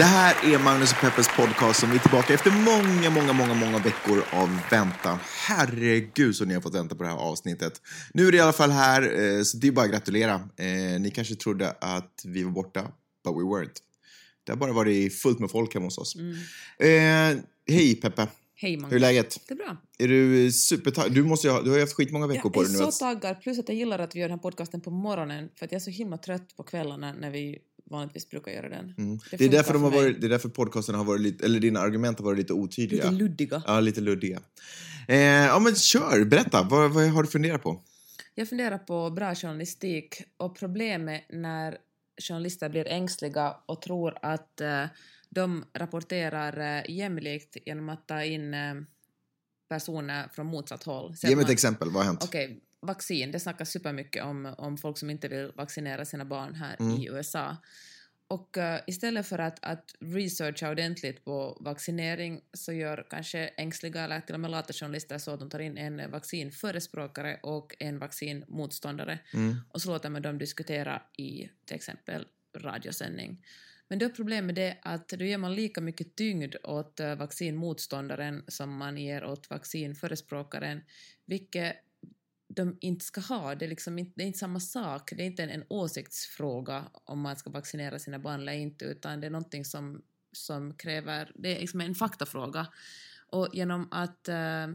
Det här är Magnus och Peppes podcast som är tillbaka efter många, många, många, många veckor av väntan. Herregud så ni har fått vänta på det här avsnittet. Nu är det i alla fall här, eh, så det är bara att gratulera. Eh, ni kanske trodde att vi var borta, but we weren't. Det har bara varit fullt med folk hemma hos oss. Eh, hej Peppe, Hej Magnus. hur är läget? Det är bra. Är du supertaggad? Du, måste ju ha, du har ju haft skitmånga veckor Jag på är dig nu. så att- taggad, plus att jag gillar att vi gör den här podcasten på morgonen för att jag är så himla trött på kvällarna när vi vanligtvis brukar göra den. Mm. Det, är därför de har varit, det är därför podcasten har varit lite, eller dina argument har varit lite otydliga. Lite luddiga. Ja, lite luddiga. Eh, ja, men kör, berätta. Vad, vad har du funderat på? Jag funderar på bra journalistik och problemet när journalister blir ängsliga och tror att eh, de rapporterar eh, jämlikt genom att ta in eh, personer från motsatt håll. Ge mig ett man- exempel, vad har hänt? Okej, vaccin. Det snackas supermycket om, om folk som inte vill vaccinera sina barn här Mm. i USA. Och eh, istället för att, att researcha ordentligt på vaccinering så gör kanske ängsliga eller till och med lata journalister så att de tar in en vaccinförespråkare och en vaccinmotståndare Mm. och så låter man dem diskutera i till exempel radiosändning. Men då är problemet det att då ger man lika mycket tyngd åt eh, vaccinmotståndaren som man ger åt vaccinförespråkaren, vilket de inte ska ha. Det är, liksom inte, det är inte samma sak. Det är inte en, en åsiktsfråga om man ska vaccinera sina barn eller inte, utan det är någonting som, som kräver... Det är liksom en faktafråga. Och genom att äh,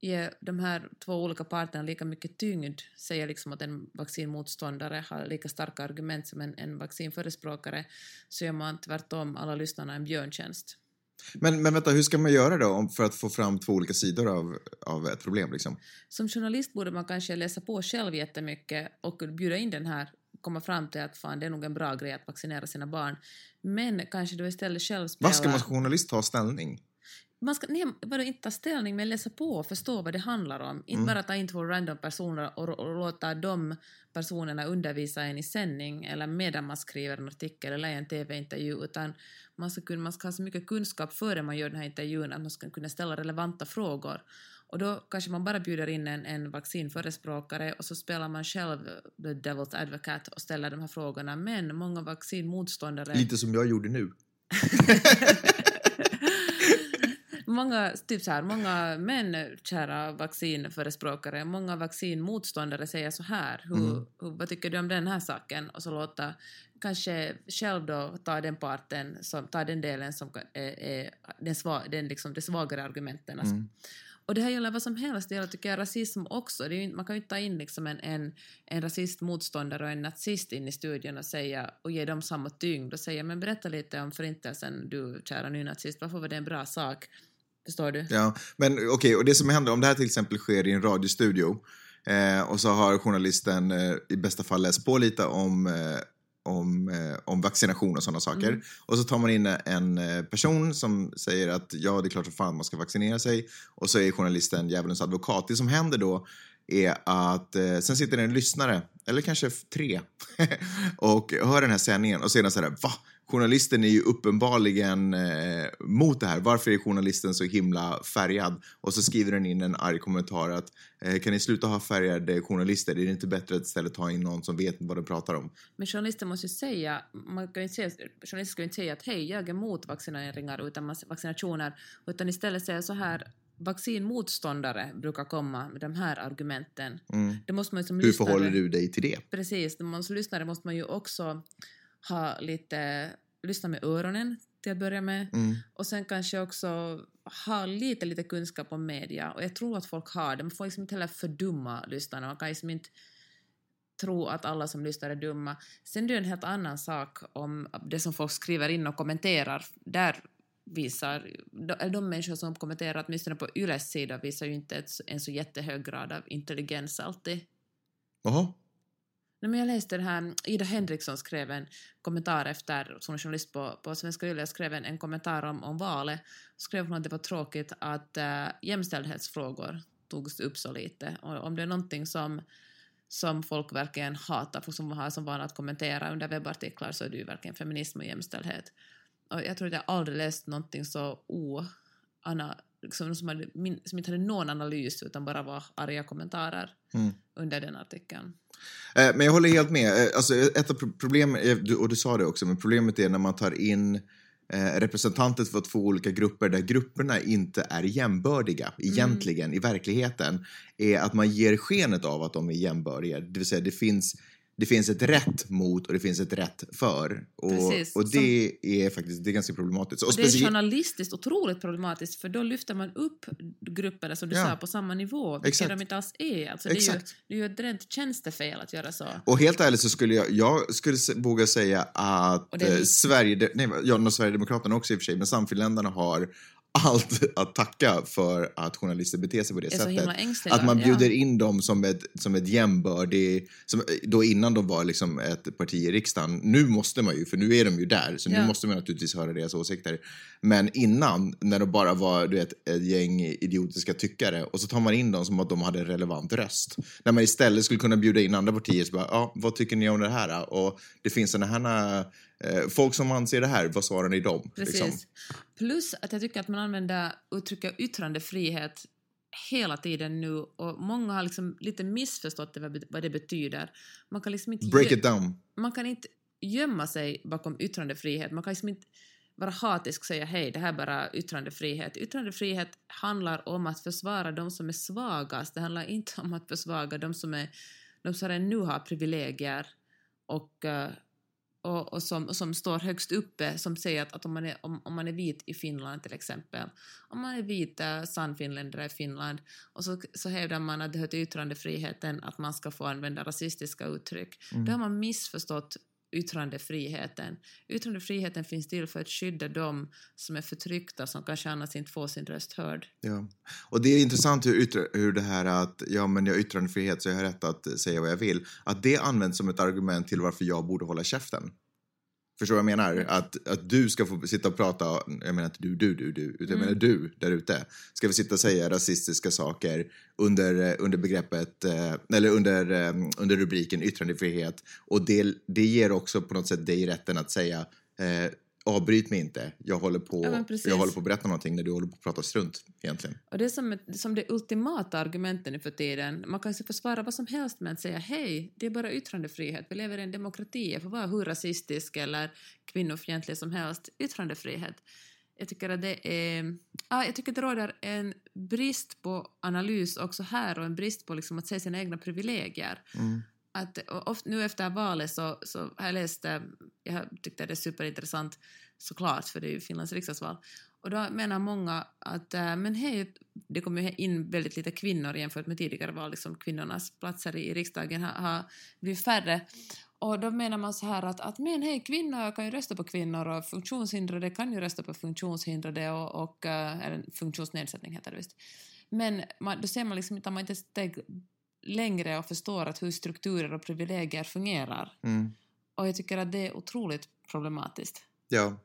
ge de här två olika parterna lika mycket tyngd, säga liksom att en vaccinmotståndare har lika starka argument som en, en vaccinförespråkare, så gör man tvärtom alla lyssnarna en björntjänst. Men, men vänta, hur ska man göra då för att få fram två olika sidor av, av ett problem? Liksom? Som journalist borde man kanske läsa på själv jättemycket och bjuda in den här, komma fram till att fan det är nog en bra grej att vaccinera sina barn. Men kanske då istället själv spela... Vad ska man som journalist ta ställning? Man ska nej, bara inte ta ställning men läsa på och förstå vad det handlar om. Inte Mm. bara ta in två random personer och, och låta de personerna undervisa en i sändning eller medan man skriver en artikel eller en TV-intervju utan man ska, kunna, man ska ha så mycket kunskap före man gör den här intervjun att man ska kunna ställa relevanta frågor. Och då kanske man bara bjuder in en, en vaccinförespråkare och så spelar man själv the devil's advocate och ställer de här frågorna. Men många vaccinmotståndare... Lite som jag gjorde nu. många, typ så här, många män, kära vaccinförespråkare, många vaccinmotståndare säger så här, hur, Mm. hur, vad tycker du om den här saken? Och så låta kanske själv då ta den parten, som, ta den delen som är, är den, sva, den liksom, de svagare argumenten. Alltså. Mm. Och det här gäller vad som helst, det gäller tycker jag rasism också. Ju, man kan ju inte ta in liksom en, en, en rasistmotståndare och en nazist in i studion och, säga, och ge dem samma tyngd och säga men berätta lite om förintelsen du kära nynazist, varför var det en bra sak? Förstår du? Ja, men okej, och det som händer om det här till exempel sker i en radiostudio eh, och så har journalisten eh, i bästa fall läst på lite om, eh, om, eh, om vaccination och sådana saker. Mm. Och så tar man in en eh, person som säger att ja, det är klart att fan man ska vaccinera sig. Och så är journalisten djävulens advokat. Det som händer då är att eh, sen sitter det en lyssnare, eller kanske tre, och hör den här sändningen och säger så här, va? Journalisten är ju uppenbarligen eh, mot det här. Varför är journalisten så himla färgad? Och så skriver den in en arg kommentar att eh, kan ni sluta ha färgade journalister? Är det inte bättre att istället ta in någon som vet vad de pratar om? Men journalister måste ju säga, man kan ju säga, journalister ska ju inte säga att hej, jag är emot vaccineringar utan vaccinationer, utan istället säga så här, vaccinmotståndare brukar komma med de här argumenten. Mm. Det måste man som Hur lyssnare- förhåller du dig till det? Precis, som lyssnare måste man ju också ha lite, lyssna med öronen till att börja med Mm. och sen kanske också ha lite, lite kunskap om media och jag tror att folk har det, man får liksom inte heller fördumma lyssnarna, man kan liksom inte tro att alla som lyssnar är dumma. Sen är det en helt annan sak om det som folk skriver in och kommenterar, där visar, de, människor som kommenterar, åtminstone på Yles sida, visar ju inte en så jättehög grad av intelligens alltid. Jaha? Nej, men jag läste det här, Ida Henriksson skrev en kommentar efter, som journalist på, på Svenska Yle, skrev en, en kommentar om, om valet. Skrev hon att det var tråkigt att äh, jämställdhetsfrågor togs upp så lite. Och om det är någonting som, som folk verkligen hatar, folk som har som vana att kommentera under webbartiklar, så är det ju verkligen feminism och jämställdhet. Och jag tror att jag aldrig läst någonting så o... Anna, liksom, som, hade, som inte hade någon analys utan bara var arga kommentarer Mm. under den artikeln. Eh, Men jag håller helt med. Eh, Alltså, ett av pro- problemen, eh, och du sa det också, men problemet är när man tar in representanter för två olika grupper där grupperna inte är jämbördiga egentligen i verkligheten är att man ger skenet av att de är jämbördiga. Det vill säga det finns det finns ett rätt mot och det finns ett rätt för. Och, Precis. och det är faktiskt det är ganska problematiskt. Och Och det är journalistiskt otroligt problematiskt för då lyfter man upp grupperna som du Ja. sa på samma nivå, vilket de inte alls är. Alltså, det, är ju, det är ju ett rent tjänstefel att göra så. Och helt ärligt så skulle jag, jag skulle våga säga att eh, Sverige, nej, ja, Sverigedemokraterna också i och för sig, men Samfinländarna har allt att tacka för att journalister beter sig på det så sättet. Att man bjuder ja. in dem som ett, som ett jämbördig, som, då innan de var liksom ett parti i riksdagen. Nu måste man ju, för nu är de ju där, så nu Ja. måste man naturligtvis höra deras åsikter. Men innan, när de bara var du vet, ett gäng idiotiska tyckare, och så tar man in dem som att de hade en relevant röst. När man istället skulle kunna bjuda in andra partier, så bara, ja, vad tycker ni om det här? Och det finns såna här, folk som anser det här, vad svarar ni dem? Precis. Liksom? Plus att jag tycker att man använder uttrycket yttrandefrihet hela tiden nu och många har liksom lite missförstått det, vad det betyder. Man kan liksom inte Break it down. man kan inte gömma sig bakom yttrandefrihet. Man kan liksom inte vara hatisk och säga hej, det här är bara yttrandefrihet. Yttrandefrihet handlar om att försvara de som är svagast. Det handlar inte om att försvaga de som, är, de som redan nu har privilegier och, eh, och, och som, som står högst uppe, som säger att, att om, man är, om, om man är vit i Finland till exempel, om man är vit uh, sann finländare i Finland, och så, så hävdar man att det hör till yttrandefriheten att man ska få använda rasistiska uttryck. Då har man missförstått yttrandefriheten. Yttrandefriheten finns till för att skydda dem som är förtryckta, som kanske annars inte får sin röst hörd. Ja. Och det är intressant hur, yttra, hur det här att ja, men jag har yttrandefrihet så jag har rätt att säga vad jag vill, att det används som ett argument till varför jag borde hålla käften. Förstår vad jag menar? Att, att du ska få sitta och prata, jag menar inte du, du, du, du, utan jag menar du där ute, ska få sitta och säga rasistiska saker under, eh, under begreppet, eh, eller under, eh, under rubriken yttrandefrihet. Och det, det ger också på något sätt dig rätten att säga eh, avbryt mig inte, jag håller, på, Ja, jag håller på att berätta någonting när du håller på att prata strunt egentligen. Och det är som, ett, som det ultimata argumentet nu för tiden. Man kan försvara vad som helst med att säga hej, det är bara yttrandefrihet, vi lever i en demokrati, jag får vara hur rasistisk eller kvinnofientlig som helst. Yttrandefrihet. Jag tycker att det är... Ja, jag tycker att det råder en brist på analys också här och en brist på liksom att se sina egna privilegier. Mm. Att, oft, nu efter valet så, så har jag läst, jag tyckte det är superintressant såklart för det är ju Finlands riksdagsval, och då menar många att eh, men hej, det kommer ju in väldigt lite kvinnor jämfört med tidigare val, liksom kvinnornas platser i riksdagen har, har blivit färre. Och då menar man så här att, att men hej, kvinnor kan ju rösta på kvinnor och funktionshindrade kan ju rösta på funktionshindrade och, och eh, eller funktionsnedsättning heter det visst. Men man, då ser man liksom inte, man inte ett steg längre och förstår att hur strukturer och privilegier fungerar. Mm. Och jag tycker att det är otroligt problematiskt. Ja.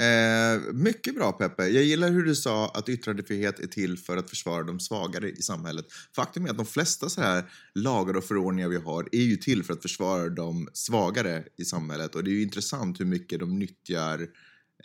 Eh, mycket bra Peppe. Jag gillar hur du sa att yttrandefrihet är till för att försvara de svagare i samhället. Faktum är att de flesta så här lagar och förordningar vi har är ju till för att försvara de svagare i samhället. Och det är ju intressant hur mycket de nyttjar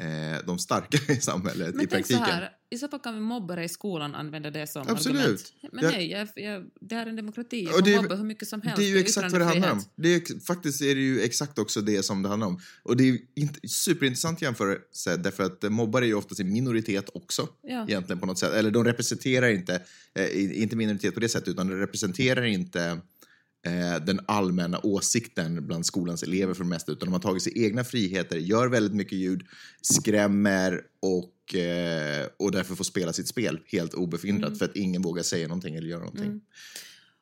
eh, de starka i samhället Men i tänk så praktiken. här, i så fall kan vi mobbare i skolan använda det som Absolut. argument. Men Jag- nej, jag, jag, det här är en demokrati, jag Och får mobba hur mycket som helst. Det är ju exakt vad det handlar om. Det är, faktiskt är det ju exakt också det som det handlar om. Och det är inte, superintressant jämförelse därför att mobbare är ju oftast en minoritet också. Ja. Egentligen på något sätt. Eller de representerar inte, eh, inte minoritet på det sättet, utan de representerar inte eh, den allmänna åsikten bland skolans elever för det mesta, utan de har tagit sig egna friheter, gör väldigt mycket ljud, skrämmer och, eh, och därför får spela sitt spel helt obefindrat Mm. för att ingen vågar säga någonting eller göra någonting. Mm.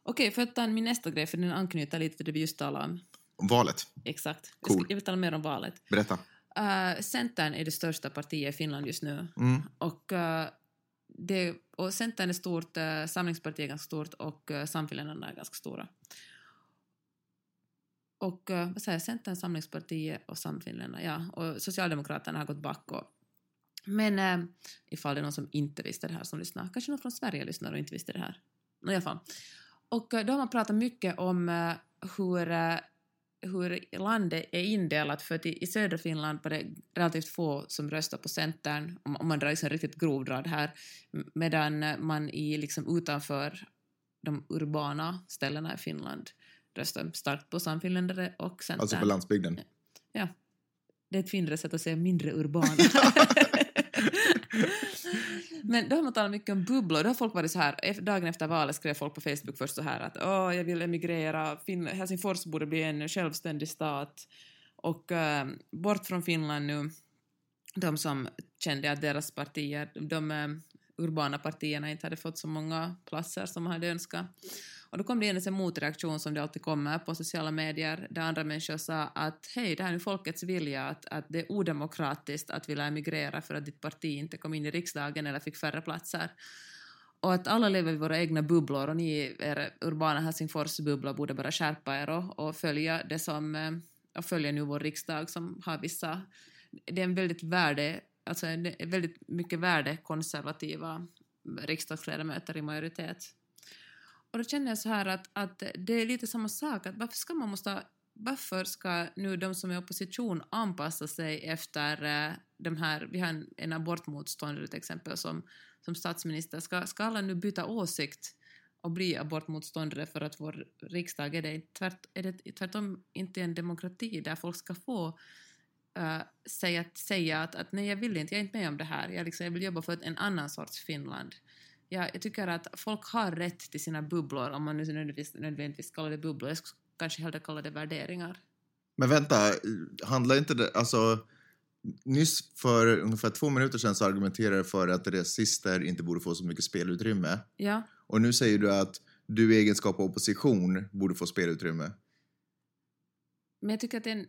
Okej, för att ta min nästa grej, för den anknyter lite till det vi just talade om. Om valet, Exakt. Jag, Cool. ska, jag vill tala mer om valet. berätta. Uh, Centern är det största partiet i Finland just nu. Mm. Och, eh, det, och Centern är stort, eh, Samlingspartiet är ganska stort och eh, Samfinländarna är ganska stora. Och eh, vad säger jag, Centern, Samlingspartiet och Samfinländarna, ja. Och Socialdemokraterna har gått bak. Och, men uh, ifall det är någon som inte visste det här som lyssnar, kanske någon från Sverige lyssnar och inte visste det här. I alla fall. Och då har man pratat mycket om hur hur landet är indelat, för att i, i södra Finland var det relativt få som röstade på Centern, om, om man drar liksom riktigt grovdrad här, m- medan man i liksom utanför de urbana ställena i Finland röstade starkt på Samfinländare och Centern. Alltså på landsbygden. Ja. det är ett finare sätt att säga mindre urbana. Men då har man talat mycket om bubblor. Då har folk varit så här, dagen efter valet skrev folk på Facebook först så här att åh, jag vill emigrera, fin Helsingfors borde bli en självständig stat och uh, bort från Finland nu. De som kände att deras partier, de uh, urbana partierna inte hade fått så många platser som man hade önskat. Och då kom det en motreaktion som det alltid kommer på sociala medier där andra människor sa att hej, det här är nu folkets vilja, att, att det är odemokratiskt att vilja emigrera för att ditt parti inte kom in i riksdagen eller fick färre platser. Och att alla lever i våra egna bubblor och ni, er urbana Helsingfors-bubbla, borde bara skärpa er och, och följa det som, eh, och följa nu vår riksdag som har vissa, det är en väldigt värde, alltså väldigt mycket värdekonservativa riksdagsledamöter i majoritet. Och då känner jag så här att, att det är lite samma sak, att varför ska man måste varför ska nu de som är i opposition anpassa sig efter eh, de här, vi har en, en abortmotståndare till exempel som, som statsminister, ska, ska alla nu byta åsikt och bli abortmotståndare för att vår riksdag är det, tvärt, är det tvärtom inte en demokrati där folk ska få uh, säga, säga att, att nej jag vill inte, jag är inte med om det här, jag, liksom, jag vill jobba för en annan sorts Finland ja, jag tycker att folk har rätt till sina bubblor, om man nu nödvändigtvis, nödvändigtvis kallar det bubblor. Jag skulle kanske hellre kalla det värderingar. Men vänta, handlar inte det... Alltså, nyss för ungefär två minuter sedan så argumenterade du för att rasister inte borde få så mycket spelutrymme. Ja. Och nu säger du att du i egenskap av opposition borde få spelutrymme. Men jag tycker att det är en,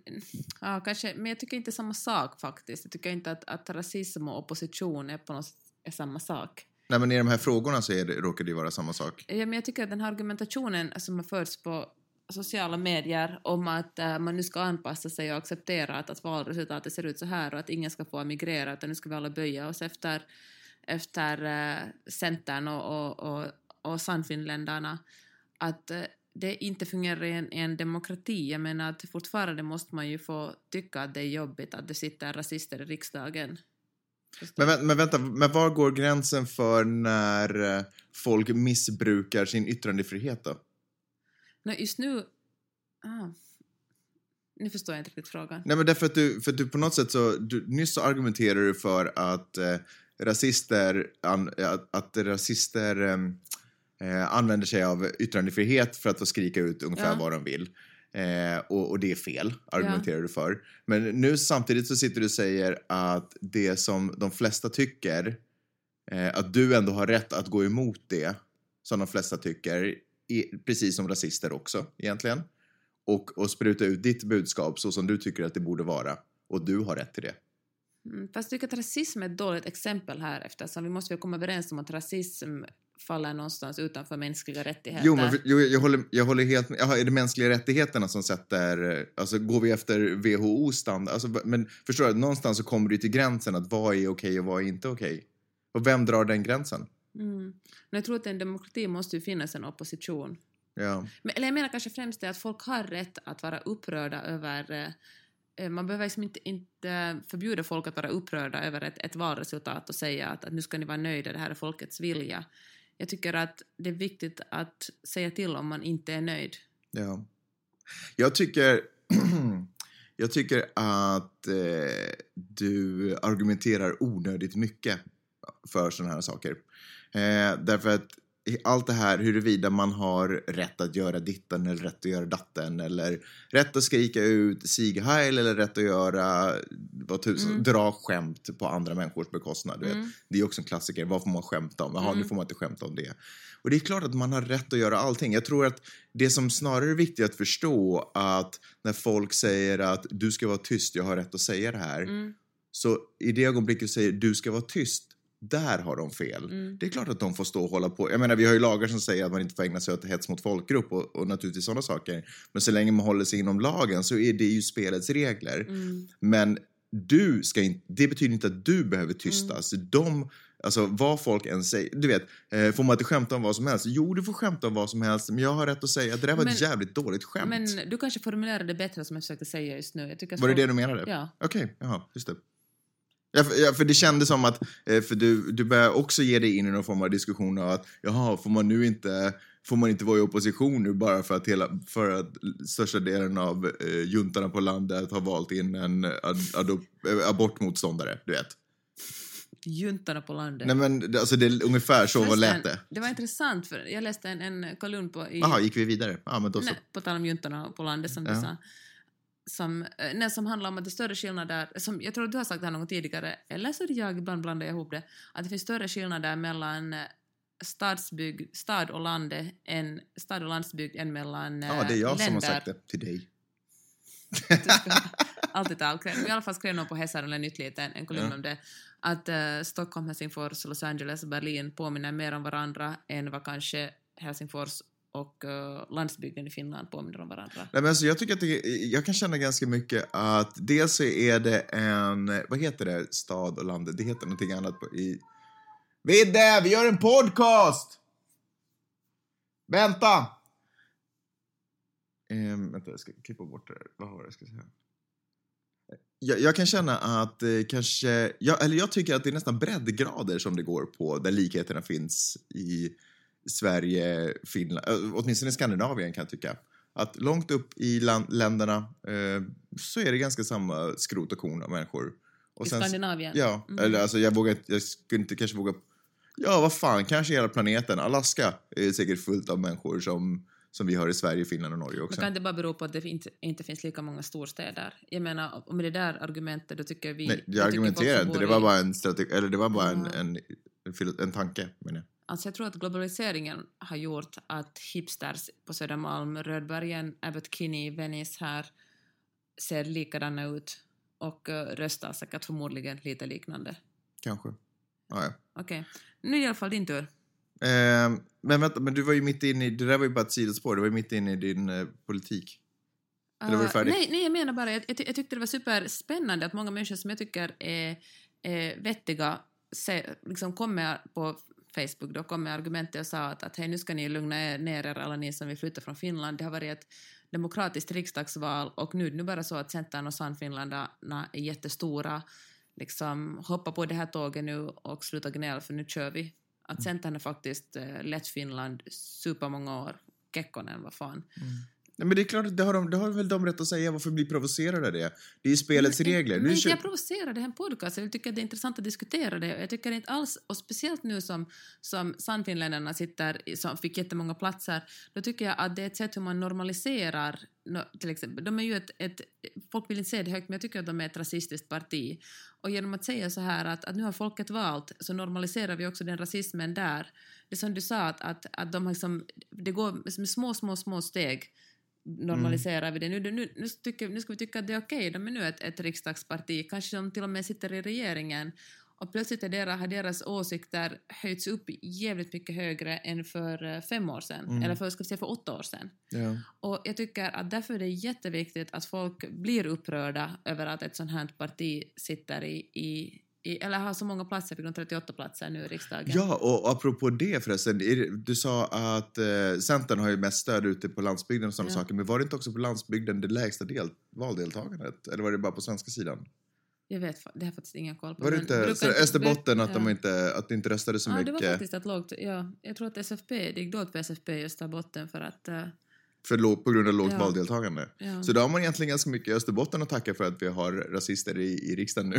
ja, kanske, men jag tycker inte samma sak faktiskt. Jag tycker inte att, att rasism och opposition är på något sätt är samma sak. Nej, men i de här frågorna så är det, råkar det vara samma sak. Ja, men jag tycker att den här argumentationen alltså, som har förts på sociala medier om att äh, man nu ska anpassa sig och acceptera att, att valresultatet ser ut så här och att ingen ska få emigrera utan nu ska vi alla böja oss efter, efter äh, Centern och, och, och, och Sannfinländarna. Att äh, det inte fungerar i en, i en demokrati. Jag menar att fortfarande måste man ju få tycka att det är jobbigt att det sitter rasister i riksdagen. Men, men vänta, men var går gränsen för när eh, folk missbrukar sin yttrandefrihet då? Nej, just nu... Ah. Nu förstår jag inte riktigt frågan. Nej, men därför att du, för att du på något sätt så, du, nyss så argumenterade du för att eh, rasister, an, att, att rasister ehm, eh, använder sig av yttrandefrihet för att få skrika ut ungefär ja. vad de vill. Eh, och, och, det är fel, argumenterar ja. du för. Men nu samtidigt så sitter du och säger att det som de flesta tycker, eh, att du ändå har rätt att gå emot det som de flesta tycker, i, precis som rasister också egentligen. Och, och spruta ut ditt budskap så som du tycker att det borde vara. Och du har rätt till det. Mm, fast jag tycker att rasism är ett dåligt exempel här eftersom vi måste komma överens om att rasism faller någonstans utanför mänskliga rättigheter. Jo, men jo, jag, håller, jag håller helt med. Jaha, är det mänskliga rättigheterna som sätter... Alltså, går vi efter WHO-standard? Alltså, men förstår du, någonstans så kommer du till gränsen att vad är okej och vad är inte okej. Och vem drar den gränsen? Mm. Men jag tror att en demokrati måste ju finnas en opposition. Ja. Men, eller jag menar kanske främst det att folk har rätt att vara upprörda över eh, man behöver liksom inte, inte förbjuda folk att vara upprörda över ett, ett valresultat och säga att, att nu ska ni vara nöjda, det här är folkets vilja jag tycker att det är viktigt att säga till om man inte är nöjd. Ja. Jag tycker, jag tycker att eh, du argumenterar onödigt mycket för sådana här saker. Eh, därför att allt det här huruvida man har rätt att göra ditten eller rätt att göra datten eller rätt att skrika ut Sieg Heil eller rätt att göra vad tusan, mm. dra skämt på andra människors bekostnad. Mm. Det är också en klassiker. Vad får man skämta om? Jaha, mm. nu får man inte skämta om det. Och det är klart att man har rätt att göra allting. Jag tror att det som snarare är viktigt att förstå att när folk säger att du ska vara tyst, jag har rätt att säga det här. Mm. Så i det ögonblicket du säger du ska vara tyst där har de fel. Mm. Det är klart att de får stå och hålla på. Jag menar, vi har ju lagar som säger att man inte får ägna sig åt hets mot folkgrupp och, och naturligtvis sådana saker. Men så länge man håller sig inom lagen så är det ju spelets regler. Mm. Men du ska inte, det betyder inte att du behöver tystas. Mm. De, alltså vad folk än säger. Du vet, eh, får man inte skämta om vad som helst? Jo, du får skämta om vad som helst, men jag har rätt att säga att det där var men, ett jävligt dåligt skämt. Men du kanske formulerade det bättre som jag försökte säga just nu. Var det folk... det du menade? Ja. Okej, okay, jaha, just det. Ja för, ja, för det kändes som att, eh, för du, du börjar också ge dig in i någon form av diskussion av att jaha, får man nu inte får man inte vara i opposition nu bara för att, hela, för att största delen av eh, juntarna på landet har valt in en ad, adop, eh, abortmotståndare, du vet. Juntarna på landet. Nej men alltså det är ungefär så vad lät det. Det var intressant, för jag läste en, en kolumn på... i- gick vi vidare? Ja, men då så. Nej, på tal om juntorna på landet som du Ja. sa. Som, eh, nej, som handlar om att det är större skillnader, som, jag tror att du har sagt det här någon tidigare, eller så är det jag, ibland blandar jag ihop det, att det finns större skillnader mellan eh, stadsbygd, stad och landet än, stad och landsbygd än mellan Ja, det är jag länder. som har sagt det till dig. Alltid ta all. I alla fall skrev någon på Hesar eller Nytt lite en, en kolumn Ja. om det, att eh, Stockholm, Helsingfors, Los Angeles och Berlin påminner mer om varandra än vad kanske Helsingfors och uh, landsbygden i Finland påminner om varandra. Nej, men alltså, jag, tycker att det, jag kan känna ganska mycket att dels så är det en, vad heter det, stad och landet, det heter någonting annat på, i... Vidde, vi gör en podcast! Vänta! Ehm, vänta, jag ska klippa bort det där. Vad var det jag ska säga? Jag, jag kan känna att eh, kanske, jag, eller jag tycker att det är nästan breddgrader som det går på där likheterna finns i Sverige, Finland, äh, åtminstone i Skandinavien kan jag tycka. Att långt upp i land, länderna eh, så är det ganska samma skrot och korn av människor. Och I sen- Skandinavien? Ja, Mm. eller alltså jag vågar jag skulle inte kanske våga... Ja, vad fan, kanske hela planeten. Alaska är säkert fullt av människor som, som vi har i Sverige, Finland och Norge Men också. kan det bara bero på att det inte, inte finns lika många storstäder? Jag menar, med det där argumentet då tycker vi... Nej, jag argumenterar inte, det var bara en strategi, eller det var bara en, en, en, en tanke, menar jag. Alltså jag tror att globaliseringen har gjort att hipsters på Södermalm, Rödbergen, Abbot Kinney, Venice här ser likadana ut och uh, röstar säkert förmodligen lite liknande. Kanske. Ja, ja. Okej, nu är det i alla fall din tur. Eh, men vänta, men du var ju mitt inne i, det där var ju bara ett sidospår, du var ju mitt inne i din eh, politik. Eller var du Uh, färdig? nej, nej, jag menar bara, jag, jag, jag tyckte det var superspännande att många människor som jag tycker är, är vettiga se, liksom kom med på Facebook då kom med argumentet och sa att, att hej, nu ska ni lugna er ner er alla ni som vill flytta från Finland. Det har varit ett demokratiskt riksdagsval och nu är det nu bara så att Centern och Sannfinländarna är jättestora. Liksom hoppa på det här tåget nu och sluta gnälla för nu kör vi. Att Centern har faktiskt eh, lett Finland supermånga år. Kekkonen, vad fan. Nej, men det är klart, det har, de, det har väl de rätt att säga, varför bli provocerade av det? Det är ju spelets Men- regler. Men Nu jag provocerar, det här är en podcast. Jag tycker det är intressant att diskutera det. Jag tycker inte alls, och speciellt nu som, som Sannfinländarna sitter, som fick jättemånga platser, då tycker jag att det är ett sätt hur man normaliserar, till exempel, de är ju ett, ett, folk vill inte säga det högt, men jag tycker att de är ett rasistiskt parti. Och genom att säga så här att, att nu har folket valt, så normaliserar vi också den rasismen där. Det som du sa, att, att, att de har liksom, det går med små, små, små steg normaliserar vi det. Nu, nu, nu, tycker, nu ska vi tycka att det är okej, de är nu ett, ett riksdagsparti, kanske de till och med sitter i regeringen och plötsligt är deras, har deras åsikter höjts upp jävligt mycket högre än för eh, fem år sedan, Mm. eller för, ska vi säga, för åtta år sedan. Ja. Och jag tycker att därför är det jätteviktigt att folk blir upprörda över att ett sånt här parti sitter i, i, i eller har så många platser, fick de 38 platser nu i riksdagen. Ja, och apropå det förresten, du sa att eh, Centern har ju mest stöd ute på landsbygden och sådana Ja. saker, men var det inte också på landsbygden det lägsta del, valdeltagandet? Eller var det bara på svenska sidan? Jag vet, det har faktiskt ingen koll på. Var det inte, så Österbotten, att, de ja. inte, att det inte röstade så ja, mycket? det var faktiskt ett lågt, ja, jag tror att SFP, det gick dåligt för SFP i Österbotten för att, eh, För på grund av lågt Ja. valdeltagande. ja, Så då har man egentligen ganska mycket Österbotten att tacka för att vi har rasister i, i riksdagen nu.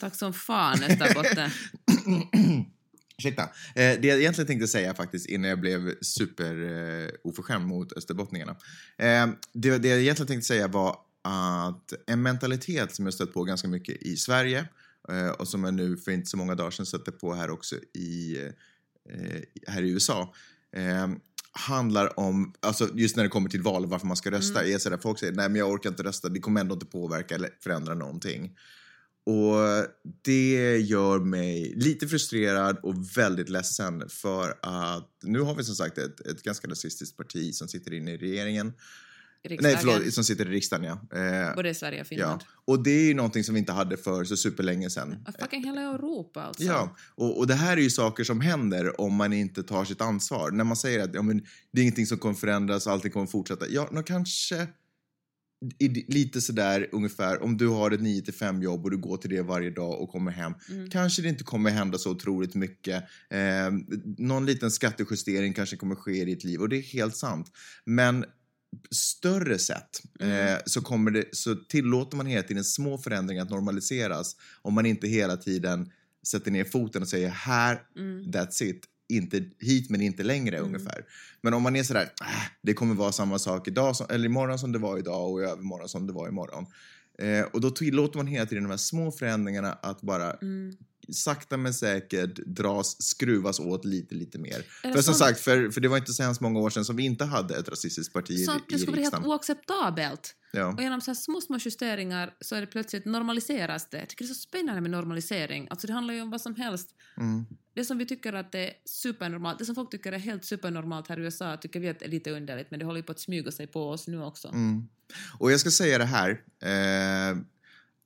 tack som fan Österbotten. Ursäkta. Eh, det jag egentligen tänkte säga faktiskt innan jag blev super eh, oförskämd mot österbottningarna. Eh, det, det jag egentligen tänkte säga var att en mentalitet som jag stött på ganska mycket i Sverige eh, och som jag nu för inte så många dagar sedan stötte på här också i, eh, här i USA eh, handlar om, alltså just när det kommer till val och varför man ska rösta, Mm. är sådär folk säger nej men jag orkar inte rösta, det kommer ändå inte påverka eller förändra någonting. Och det gör mig lite frustrerad och väldigt ledsen för att nu har vi som sagt ett, ett ganska rasistiskt parti som sitter inne i regeringen. I Nej, riksdagen, förlåt, som sitter i riksdagen ja. Eh, både i Sverige och ja. Finland. Och det är ju någonting som vi inte hade för så superlänge sedan. Ja. Fucking hela Europa alltså. Ja, och, och det här är ju saker som händer om man inte tar sitt ansvar. När man säger att ja, men, det är ingenting som kommer förändras, allting kommer fortsätta. Ja, nå kanske i, lite sådär ungefär, om du har ett 9 till 5 jobb och du går till det varje dag och kommer hem, Mm. kanske det inte kommer hända så otroligt mycket. Eh, någon liten skattejustering kanske kommer ske i ditt liv och det är helt sant. Men större sett Mm. eh, så, kommer det, så tillåter man hela tiden små förändringar att normaliseras om man inte hela tiden sätter ner foten och säger här, Mm. that's it. Inte hit men inte längre ungefär. Men om man är sådär, äh, det kommer vara samma sak idag som, eller imorgon som det var idag och i övermorgon som det var imorgon. Eh, och då tillåter man hela tiden de här små förändringarna att bara Mm. Sakta men säkert dras, skruvas åt lite, lite mer. Det För som sagt, för, för det var inte så hemskt många år sedan som vi inte hade ett rasistiskt parti i, Så att det i skulle vara helt riksdagen. oacceptabelt. Ja. Och genom så här små, små justeringar så är det plötsligt normaliseras det. Jag tycker det är så spännande med normalisering. Alltså det handlar ju om vad som helst. Mm. Det som vi tycker att det är supernormalt, det som folk tycker är helt supernormalt här i USA tycker vi att det är lite underligt, men det håller ju på att smyga sig på oss nu också. Mm. Och jag ska säga det här, eh,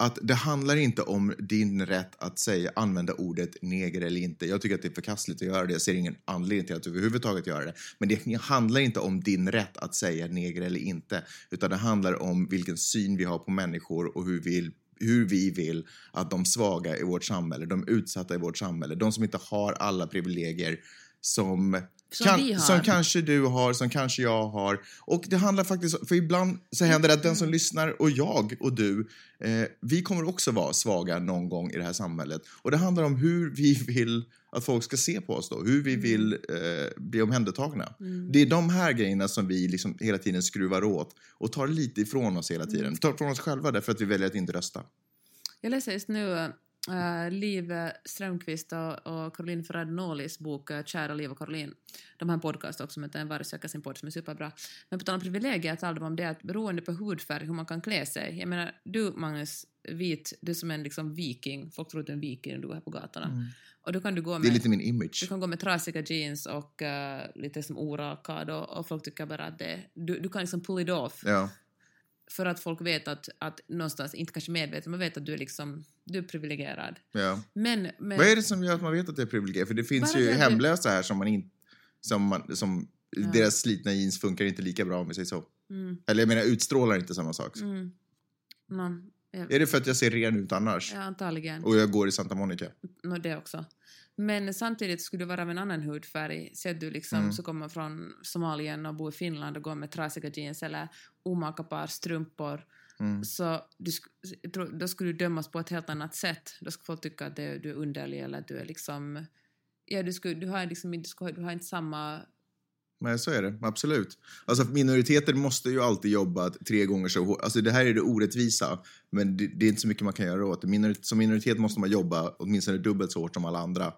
att det handlar inte om din rätt att säga, använda ordet neger eller inte. Jag tycker att det är förkastligt att göra det. Jag ser ingen anledning till att överhuvudtaget göra det. Men det handlar inte om din rätt att säga neger eller inte, utan det handlar om vilken syn vi har på människor och hur vi hur vi vill att de svaga i vårt samhälle, de utsatta i vårt samhälle, de som inte har alla privilegier som, som vi har. som kanske du har, som kanske jag har. Och det handlar faktiskt, för ibland så händer det att den som lyssnar och jag och du, eh, vi kommer också vara svaga någon gång i det här samhället. Och det handlar om hur vi vill att folk ska se på oss då, hur vi vill eh, bli omhändertagna. Mm. Det är de här grejerna som vi liksom hela tiden skruvar åt och tar lite ifrån oss hela tiden. Tar ifrån oss själva därför att vi väljer att inte rösta. Jag läser just nu uh, Liv Strömqvist och, och Caroline Ferrad-Nolis bok uh, Kära Liv och Caroline. De har en podcast också som heter En varg söker sin podd som är superbra. Men på tal om privilegier talar de om det att beroende på hudfärg hur man kan klä sig. Jag menar, du Magnus, vit, du som är en liksom viking, folk tror att du är en viking när du är här på gatorna. Och då kan du gå med... Det är lite min image. Du kan gå med trasiga jeans och uh, lite som orakad och, och folk tycker bara att det, du, du kan liksom pull it off Ja. För att folk vet att, att någonstans, inte kanske medvetet, men vet att du är liksom, du är privilegierad. Ja. Men, men Vad är det som gör att man vet att det är privilegierat? För det finns ju hemlösa här som man inte... Som man, som, Ja. Deras slitna jeans funkar inte lika bra om vi säger så. mm, Eller jag menar utstrålar inte samma sak. mm, no, ja, Är det för att jag ser ren ut annars? ja, antagligen. Och jag går i Santa Monica? No, det också. Men samtidigt skulle du vara av en annan hudfärg, se att du liksom Mm. så kommer från Somalien och bor i Finland och går med trasiga jeans eller omaka par strumpor, Mm. så du, då skulle du dömas på ett helt annat sätt. Då skulle folk tycka att du är underlig eller att du är liksom... Ja, du, skulle, du, har liksom, du, skulle, du har inte samma... Nej, så är det. Absolut. Alltså, minoriteter måste ju alltid jobba tre gånger så hårt. Alltså, det här är det orättvisa, men det, det är inte så mycket man kan göra åt det. Minoritet, som minoritet måste man jobba åtminstone dubbelt så hårt som alla andra.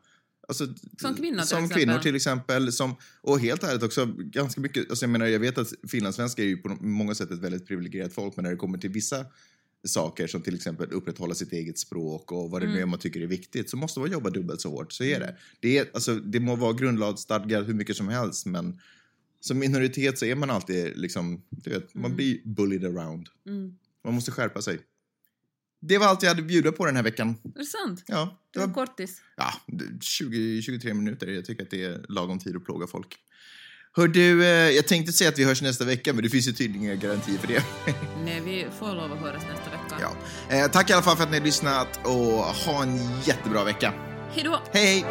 Alltså, Som kvinnor till Som exempel. kvinnor till exempel. Som, och helt ärligt också, ganska mycket, alltså jag menar, jag vet att finlandssvenskar är ju på många sätt ett väldigt privilegierat folk, men när det kommer till vissa saker som till exempel upprätthålla sitt eget språk och vad det nu är man tycker är viktigt så måste man jobba dubbelt så hårt. Så är det. Det, är, alltså, det må vara grundlagsstadgat hur mycket som helst men som minoritet så är man alltid liksom, du vet, man blir bullied around. Mm. Man måste skärpa sig. Det var allt jag hade att bjuda på den här veckan. Är det sant? Ja, Det var kortis. ja 20-23 minuter. Jag tycker att det är lagom tid att plåga folk. Hör du, eh, jag tänkte säga att vi hörs nästa vecka, men det finns ju tydligen inga garantier för det. Nej, vi får lov att höras nästa vecka. ja. eh, tack i alla fall för att ni har lyssnat och ha en jättebra vecka. Hej då! Hej!